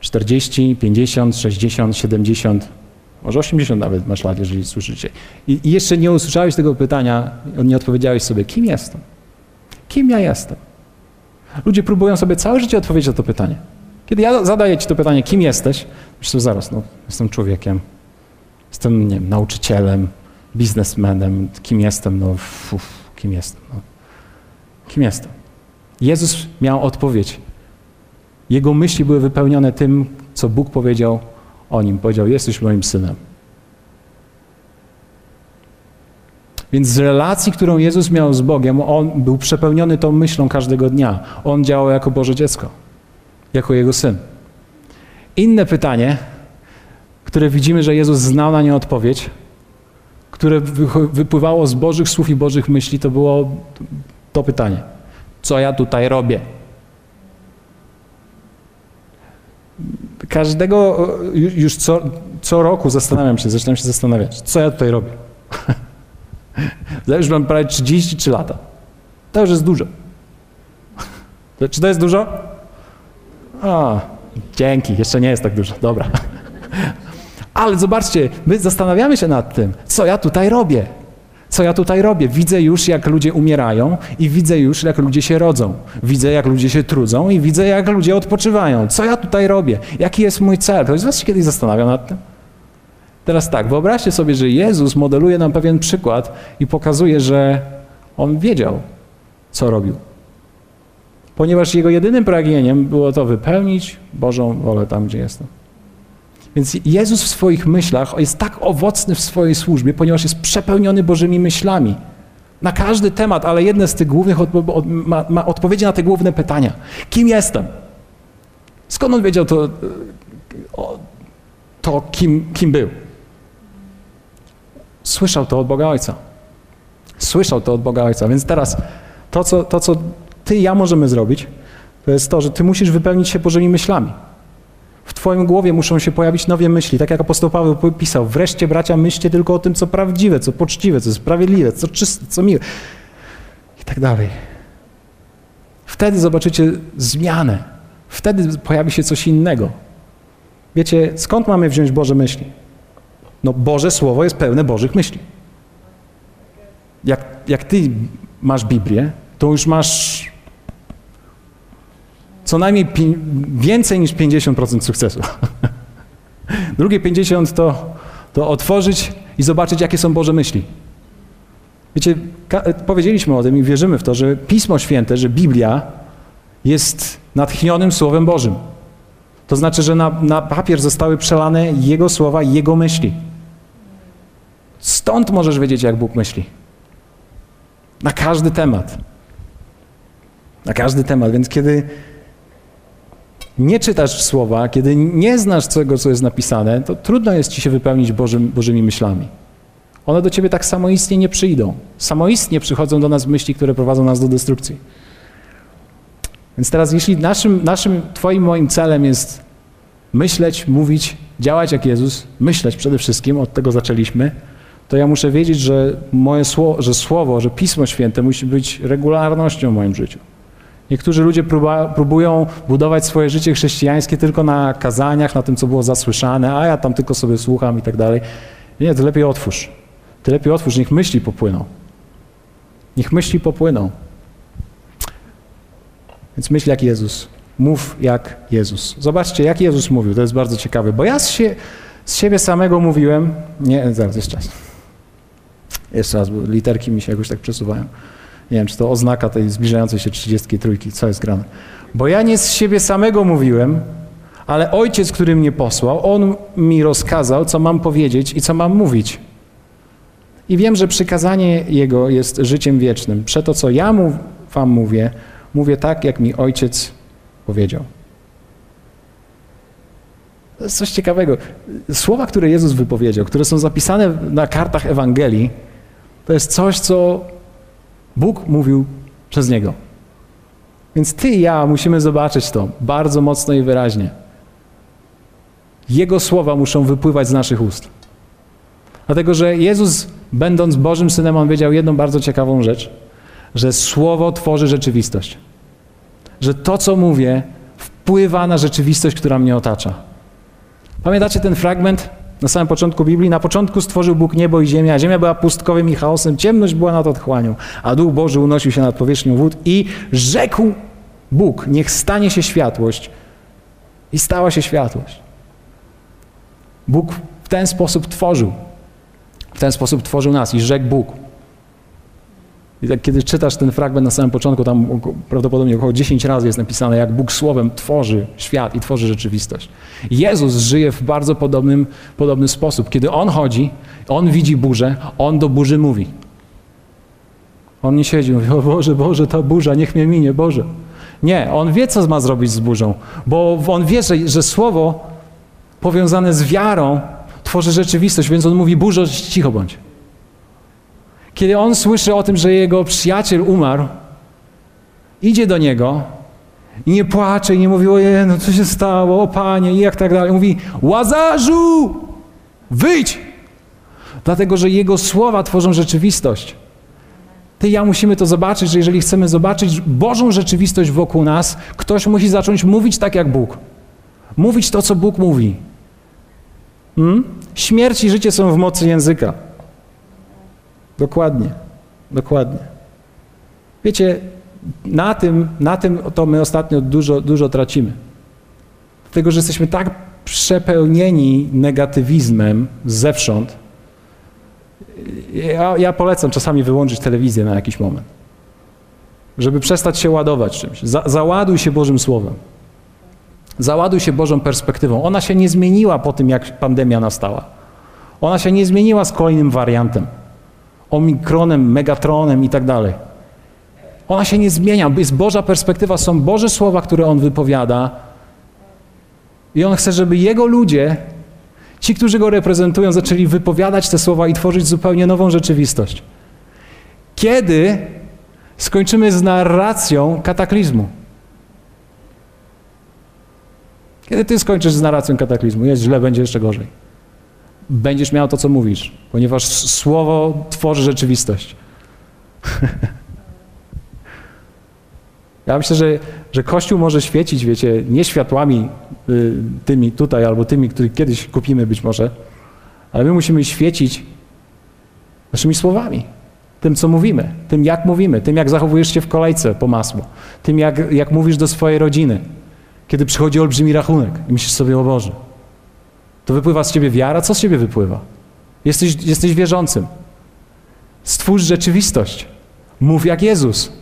40, 50, 60, 70, może 80 nawet masz lat, jeżeli słyszycie. I, I, jeszcze nie usłyszałeś tego pytania, nie odpowiedziałeś sobie, kim jestem? Kim ja jestem? Ludzie próbują sobie całe życie odpowiedzieć na to pytanie. Kiedy ja zadaję ci to pytanie, kim jesteś, myślę, zaraz, no, jestem człowiekiem, jestem, nie wiem, nauczycielem, biznesmenem, kim jestem, no, uf, kim jestem, no. kim jestem? Jezus miał odpowiedź, jego myśli były wypełnione tym, co Bóg powiedział o nim. Powiedział: Jesteś moim synem. Więc z relacji, którą Jezus miał z Bogiem, on był przepełniony tą myślą każdego dnia. On działał jako Boże dziecko, jako Jego syn. Inne pytanie, które widzimy, że Jezus znał na nie odpowiedź, które wypływało z Bożych słów i Bożych myśli, to było to pytanie: Co ja tutaj robię? każdego, już co, co roku zastanawiam się, zaczynam się zastanawiać, co ja tutaj robię. już mam prawie 33 lata. To już jest dużo. Czy to jest dużo? O, dzięki, jeszcze nie jest tak dużo, dobra. Ale zobaczcie, my zastanawiamy się nad tym, co ja tutaj robię co ja tutaj robię? Widzę już, jak ludzie umierają i widzę już, jak ludzie się rodzą. Widzę, jak ludzie się trudzą i widzę, jak ludzie odpoczywają. Co ja tutaj robię? Jaki jest mój cel? Ktoś z was się kiedyś zastanawiał nad tym? Teraz tak, wyobraźcie sobie, że Jezus modeluje nam pewien przykład i pokazuje, że On wiedział, co robił. Ponieważ Jego jedynym pragnieniem było to wypełnić Bożą wolę tam, gdzie jestem. Więc Jezus w swoich myślach jest tak owocny w swojej służbie, ponieważ jest przepełniony Bożymi myślami. Na każdy temat, ale jedne z tych głównych odpo od, ma, ma odpowiedzi na te główne pytania. Kim jestem? Skąd on wiedział to, to kim, kim był? Słyszał to od Boga Ojca. Słyszał to od Boga Ojca. Więc teraz to, co, to, co ty i ja możemy zrobić, to jest to, że ty musisz wypełnić się Bożymi myślami. W twoim głowie muszą się pojawić nowe myśli, tak jak apostoł Paweł pisał. Wreszcie, bracia, myślcie tylko o tym, co prawdziwe, co poczciwe, co sprawiedliwe, co czyste, co miłe. I tak dalej. Wtedy zobaczycie zmianę. Wtedy pojawi się coś innego. Wiecie, skąd mamy wziąć Boże myśli? No Boże Słowo jest pełne Bożych myśli. Jak, jak ty masz Biblię, to już masz co najmniej więcej niż 50% sukcesu. Drugie 50% to, to otworzyć i zobaczyć, jakie są Boże myśli. Wiecie, powiedzieliśmy o tym i wierzymy w to, że Pismo Święte, że Biblia jest natchnionym Słowem Bożym. To znaczy, że na, na papier zostały przelane Jego słowa Jego myśli. Stąd możesz wiedzieć, jak Bóg myśli. Na każdy temat. Na każdy temat. Więc kiedy nie czytasz słowa, kiedy nie znasz tego, co jest napisane, to trudno jest ci się wypełnić Bożym, Bożymi myślami. One do ciebie tak samoistnie nie przyjdą. Samoistnie przychodzą do nas myśli, które prowadzą nas do destrukcji. Więc teraz, jeśli naszym, naszym, Twoim, moim celem jest myśleć, mówić, działać jak Jezus, myśleć przede wszystkim, od tego zaczęliśmy, to ja muszę wiedzieć, że moje słowo, że słowo, że Pismo Święte musi być regularnością w moim życiu. Niektórzy ludzie próba, próbują budować swoje życie chrześcijańskie tylko na kazaniach, na tym, co było zasłyszane, a ja tam tylko sobie słucham i tak dalej. Nie, to lepiej otwórz. Ty lepiej otwórz, niech myśli popłyną. Niech myśli popłyną. Więc myśl jak Jezus. Mów jak Jezus. Zobaczcie, jak Jezus mówił. To jest bardzo ciekawe, bo ja z, sie, z siebie samego mówiłem. Nie, zaraz, jeszcze raz. Jeszcze raz, bo literki mi się jakoś tak przesuwają. Nie wiem, czy to oznaka tej zbliżającej się 33, co jest grane. Bo ja nie z siebie samego mówiłem, ale Ojciec, który mnie posłał, On mi rozkazał, co mam powiedzieć i co mam mówić. I wiem, że przykazanie Jego jest życiem wiecznym. Przeto, co ja mu, wam mówię, mówię tak, jak mi Ojciec powiedział. To jest coś ciekawego. Słowa, które Jezus wypowiedział, które są zapisane na kartach Ewangelii, to jest coś, co Bóg mówił przez Niego. Więc Ty i ja musimy zobaczyć to bardzo mocno i wyraźnie. Jego słowa muszą wypływać z naszych ust. Dlatego, że Jezus, będąc Bożym Synem, On wiedział jedną bardzo ciekawą rzecz, że Słowo tworzy rzeczywistość. Że to, co mówię, wpływa na rzeczywistość, która mnie otacza. Pamiętacie ten fragment na samym początku Biblii? Na początku stworzył Bóg niebo i ziemię, a ziemia była pustkowym i chaosem, ciemność była nad otchłanią, a Duch Boży unosił się nad powierzchnią wód i rzekł Bóg, niech stanie się światłość. I stała się światłość. Bóg w ten sposób tworzył. W ten sposób tworzył nas i rzekł Bóg. I tak, kiedy czytasz ten fragment na samym początku, tam prawdopodobnie około 10 razy jest napisane, jak Bóg Słowem tworzy świat i tworzy rzeczywistość. Jezus żyje w bardzo podobnym, podobny sposób. Kiedy On chodzi, On widzi burzę, On do burzy mówi. On nie siedzi, mówi, o Boże, Boże, ta burza, niech mnie minie, Boże. Nie, On wie, co ma zrobić z burzą, bo On wie, że, że Słowo powiązane z wiarą tworzy rzeczywistość, więc On mówi, burzo, cicho bądź. Kiedy on słyszy o tym, że jego przyjaciel umarł, idzie do niego i nie płacze i nie mówi, ojej, no co się stało, o panie, i jak tak dalej. Mówi, Łazarzu, wyjdź! Dlatego, że jego słowa tworzą rzeczywistość. Ty i ja musimy to zobaczyć, że jeżeli chcemy zobaczyć Bożą rzeczywistość wokół nas, ktoś musi zacząć mówić tak jak Bóg. Mówić to, co Bóg mówi. Hmm? Śmierć i życie są w mocy języka. Dokładnie, dokładnie. Wiecie, na tym, na tym to my ostatnio dużo, dużo tracimy. Dlatego, że jesteśmy tak przepełnieni negatywizmem zewsząd. Ja, ja polecam czasami wyłączyć telewizję na jakiś moment, żeby przestać się ładować czymś. Za, załaduj się Bożym Słowem. Załaduj się Bożą perspektywą. Ona się nie zmieniła po tym, jak pandemia nastała. Ona się nie zmieniła z kolejnym wariantem. Omikronem, Megatronem i tak dalej. Ona się nie zmienia, jest Boża perspektywa, są Boże słowa, które On wypowiada. I On chce, żeby Jego ludzie, ci, którzy Go reprezentują, zaczęli wypowiadać te słowa i tworzyć zupełnie nową rzeczywistość. Kiedy skończymy z narracją kataklizmu? Kiedy ty skończysz z narracją kataklizmu? Jest źle, będzie jeszcze gorzej. Będziesz miał to, co mówisz, ponieważ słowo tworzy rzeczywistość. Ja myślę, że, że Kościół może świecić, wiecie, nie światłami y, tymi tutaj albo tymi, których kiedyś kupimy być może, ale my musimy świecić naszymi słowami, tym, co mówimy, tym, jak mówimy, tym, jak zachowujesz się w kolejce po masło, tym, jak, jak mówisz do swojej rodziny, kiedy przychodzi olbrzymi rachunek i myślisz sobie, o Boże, to wypływa z ciebie wiara, co z ciebie wypływa? Jesteś, jesteś wierzącym. Stwórz rzeczywistość. Mów jak Jezus.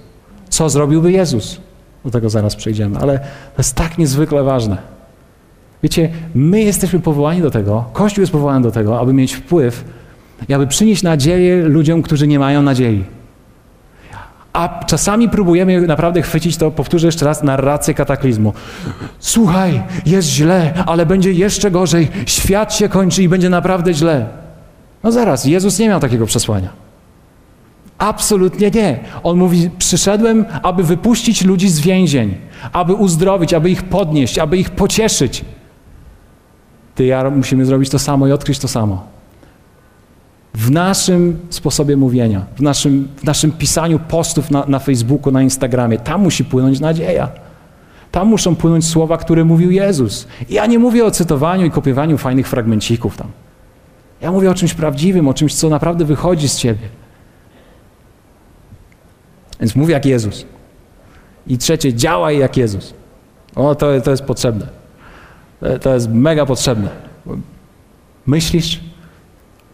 Co zrobiłby Jezus? Do tego zaraz przejdziemy, ale to jest tak niezwykle ważne. Wiecie, my jesteśmy powołani do tego, Kościół jest powołany do tego, aby mieć wpływ i aby przynieść nadzieję ludziom, którzy nie mają nadziei. A czasami próbujemy naprawdę chwycić to, powtórzę jeszcze raz, narrację kataklizmu. Słuchaj, jest źle, ale będzie jeszcze gorzej. Świat się kończy i będzie naprawdę źle. No zaraz, Jezus nie miał takiego przesłania. Absolutnie nie. On mówi: Przyszedłem, aby wypuścić ludzi z więzień, aby uzdrowić, aby ich podnieść, aby ich pocieszyć. Ty ja musimy zrobić to samo i odkryć to samo. W naszym sposobie mówienia, w naszym, w naszym pisaniu postów na, na Facebooku, na Instagramie, tam musi płynąć nadzieja. Tam muszą płynąć słowa, które mówił Jezus. I ja nie mówię o cytowaniu i kopiowaniu fajnych fragmencików tam. Ja mówię o czymś prawdziwym, o czymś, co naprawdę wychodzi z ciebie. Więc mów jak Jezus. I trzecie, działaj jak Jezus. O, to, to jest potrzebne. To jest mega potrzebne. Myślisz,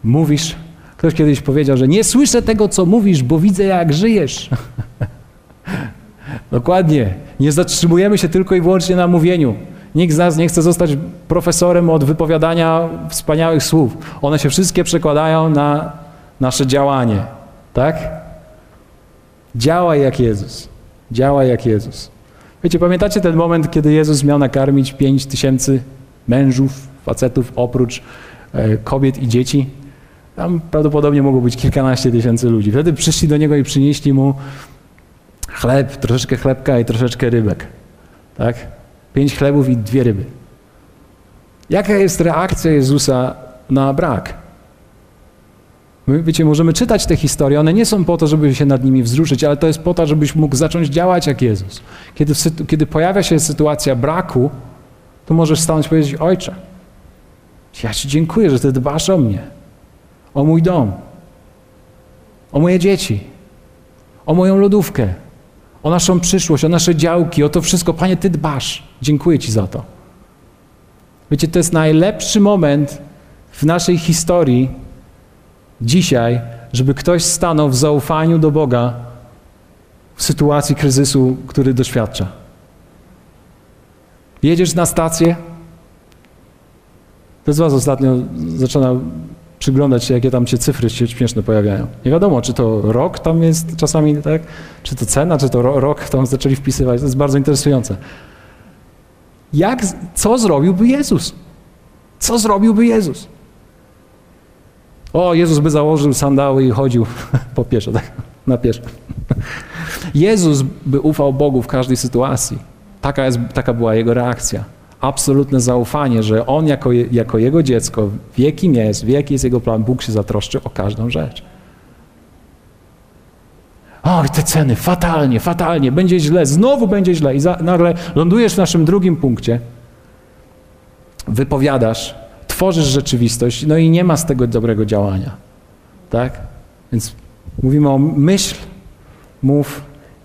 mówisz. Ktoś kiedyś powiedział, że nie słyszę tego, co mówisz, bo widzę, jak żyjesz. Dokładnie. Nie zatrzymujemy się tylko i wyłącznie na mówieniu. Nikt z nas nie chce zostać profesorem od wypowiadania wspaniałych słów. One się wszystkie przekładają na nasze działanie. Tak? Działaj jak Jezus. Działaj jak Jezus. Wiecie, pamiętacie ten moment, kiedy Jezus miał nakarmić pięć tysięcy mężów, facetów, oprócz e, kobiet i dzieci? Tam prawdopodobnie mogło być kilkanaście tysięcy ludzi. Wtedy przyszli do Niego i przynieśli Mu chleb, troszeczkę chlebka i troszeczkę rybek. Tak? Pięć chlebów i dwie ryby. Jaka jest reakcja Jezusa na brak? My, wiecie, możemy czytać te historie, one nie są po to, żeby się nad nimi wzruszyć, ale to jest po to, żebyś mógł zacząć działać jak Jezus. Kiedy, kiedy pojawia się sytuacja braku, to możesz stanąć i powiedzieć, Ojcze, ja Ci dziękuję, że Ty dbasz o mnie, o mój dom, o moje dzieci, o moją lodówkę, o naszą przyszłość, o nasze działki, o to wszystko. Panie, Ty dbasz. Dziękuję Ci za to. Wiecie, to jest najlepszy moment w naszej historii, dzisiaj, żeby ktoś stanął w zaufaniu do Boga w sytuacji kryzysu, który doświadcza. Jedziesz na stację. Kto z Was ostatnio zaczyna przyglądać się, jakie tam się cyfry śmieszne pojawiają. Nie wiadomo, czy to rok tam jest czasami, tak? Czy to cena, czy to rok tam zaczęli wpisywać. To jest bardzo interesujące. Jak, co zrobiłby Jezus? Co zrobiłby Jezus? O, Jezus by założył sandały i chodził po pieszo, tak? na pieszo. Jezus by ufał Bogu w każdej sytuacji. Taka, jest, taka była jego reakcja. Absolutne zaufanie, że on jako, jako jego dziecko wie kim jest, wie jaki jest jego plan, Bóg się zatroszczy o każdą rzecz. Oj, te ceny, fatalnie, fatalnie, będzie źle, znowu będzie źle. I za, nagle lądujesz w naszym drugim punkcie, wypowiadasz, tworzysz rzeczywistość, no i nie ma z tego dobrego działania. Tak? Więc mówimy o myśl, mów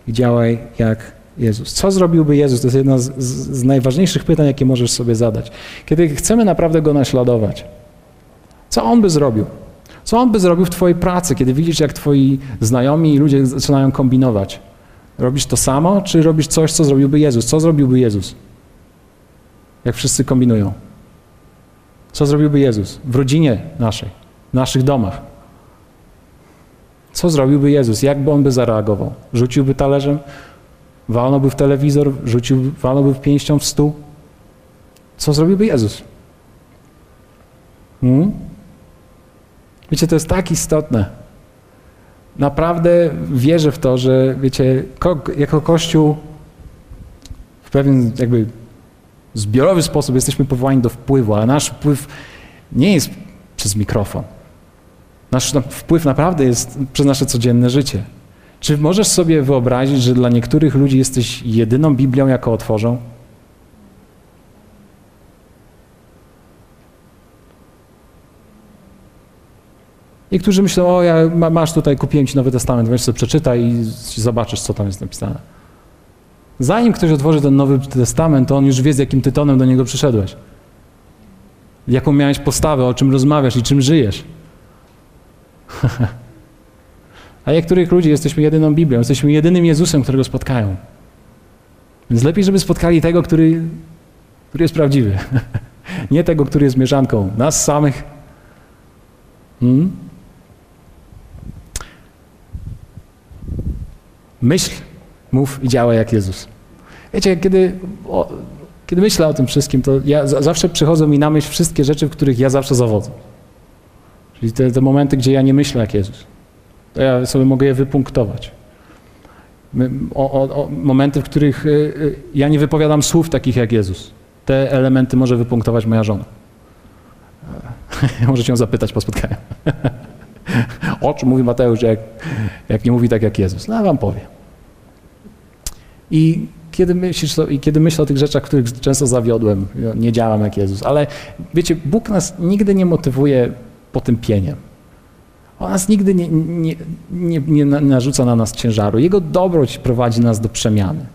i działaj jak Jezus. Co zrobiłby Jezus? To jest jedno z, z, najważniejszych pytań, jakie możesz sobie zadać. Kiedy chcemy naprawdę Go naśladować, co On by zrobił? Co On by zrobił w Twojej pracy, kiedy widzisz, jak Twoi znajomi i ludzie zaczynają kombinować? Robisz to samo, czy robisz coś, co zrobiłby Jezus? Co zrobiłby Jezus? jak wszyscy kombinują. Co zrobiłby Jezus w rodzinie naszej, w naszych domach? Co zrobiłby Jezus? Jak by on by zareagował? Rzuciłby talerzem? Walnąłby w telewizor? Rzucił, walnąłby w pięścią w stół? Co zrobiłby Jezus? Hmm? Wiecie, to jest tak istotne. Naprawdę wierzę w to, że wiecie, ko jako Kościół w pewien jakby zbiorowy sposób jesteśmy powołani do wpływu, ale nasz wpływ nie jest przez mikrofon. Nasz wpływ naprawdę jest przez nasze codzienne życie. Czy możesz sobie wyobrazić, że dla niektórych ludzi jesteś jedyną Biblią, jaką otworzą? Niektórzy myślą, o ja, masz tutaj, kupiłem ci Nowy Testament, weź sobie przeczytaj i zobaczysz, co tam jest napisane. Zanim ktoś otworzy ten Nowy Testament, to on już wie, z jakim tytonem do niego przyszedłeś. Jaką miałeś postawę, o czym rozmawiasz i czym żyjesz. A niektórych ludzi jesteśmy jedyną Biblią, jesteśmy jedynym Jezusem, którego spotkają. Więc lepiej, żeby spotkali tego, który, który jest prawdziwy. Nie tego, który jest mieszanką nas samych. Hmm? Myśl, mów i działaj jak Jezus. Wiecie, kiedy, o, kiedy myślę o tym wszystkim, to ja, zawsze przychodzą mi na myśl wszystkie rzeczy, w których ja zawsze zawodzę. Czyli te, te momenty, gdzie ja nie myślę jak Jezus. To ja sobie mogę je wypunktować. O, o, o momenty, w których y, y, ja nie wypowiadam słów takich jak Jezus. Te elementy może wypunktować moja żona. Możecie ją zapytać po spotkaniu. o czym mówi Mateusz, jak, jak nie mówi tak jak Jezus? No, ja wam powiem. I kiedy, myślisz, i kiedy myślę o tych rzeczach, których często zawiodłem, nie działam jak Jezus, ale wiecie, Bóg nas nigdy nie motywuje potępieniem. Nas nigdy nie, nie, nie, nie narzuca na nas ciężaru. Jego dobroć prowadzi nas do przemiany.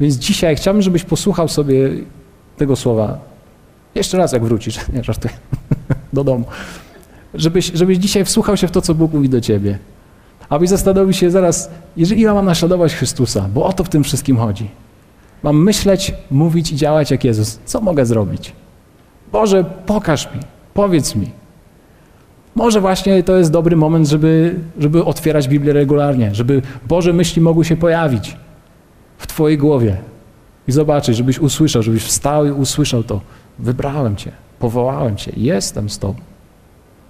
Więc dzisiaj chciałbym, żebyś posłuchał sobie tego słowa. Jeszcze raz, jak wrócisz, nie żartuję, do domu. Żebyś, żebyś dzisiaj wsłuchał się w to, co Bóg mówi do ciebie. Abyś zastanowił się zaraz, jeżeli ja mam naśladować Chrystusa, bo o to w tym wszystkim chodzi. Mam myśleć, mówić i działać jak Jezus. Co mogę zrobić? Boże, pokaż mi, powiedz mi. Może właśnie to jest dobry moment, żeby, żeby otwierać Biblię regularnie, żeby Boże myśli mogły się pojawić w Twojej głowie i zobaczyć, żebyś usłyszał, żebyś wstał i usłyszał to. Wybrałem Cię, powołałem Cię, jestem z Tobą.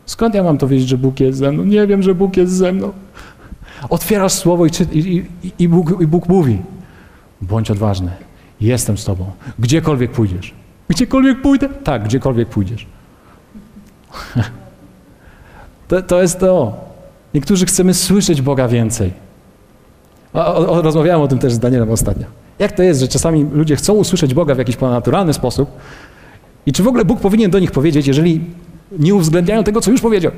Skąd ja mam to wiedzieć, że Bóg jest ze mną? Nie wiem, że Bóg jest ze mną. Otwierasz słowo i, i, i, Bóg, i Bóg mówi: bądź odważny, jestem z Tobą. Gdziekolwiek pójdziesz. Gdziekolwiek pójdę? Tak, gdziekolwiek pójdziesz. To, to jest to. Niektórzy chcemy słyszeć Boga więcej. O, o, rozmawiałem o tym też z Danielem ostatnio. Jak to jest, że czasami ludzie chcą usłyszeć Boga w jakiś ponadnaturalny sposób i czy w ogóle Bóg powinien do nich powiedzieć, jeżeli nie uwzględniają tego, co już powiedział?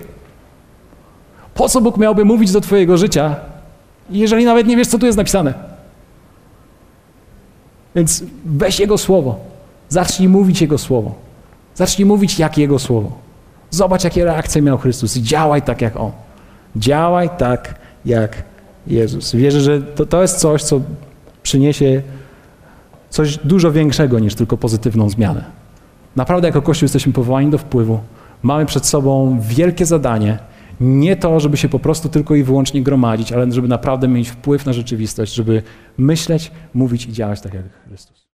Po co Bóg miałby mówić do Twojego życia, jeżeli nawet nie wiesz, co tu jest napisane? Więc weź Jego słowo. Zacznij mówić Jego słowo. Zacznij mówić jak Jego słowo. Zobacz, jakie reakcje miał Chrystus i działaj tak jak On. Działaj tak jak Jezus. Wierzę, że to, to jest coś, co przyniesie coś dużo większego niż tylko pozytywną zmianę. Naprawdę jako Kościół jesteśmy powołani do wpływu. Mamy przed sobą wielkie zadanie. Nie to, żeby się po prostu tylko i wyłącznie gromadzić, ale żeby naprawdę mieć wpływ na rzeczywistość, żeby myśleć, mówić i działać tak jak Chrystus.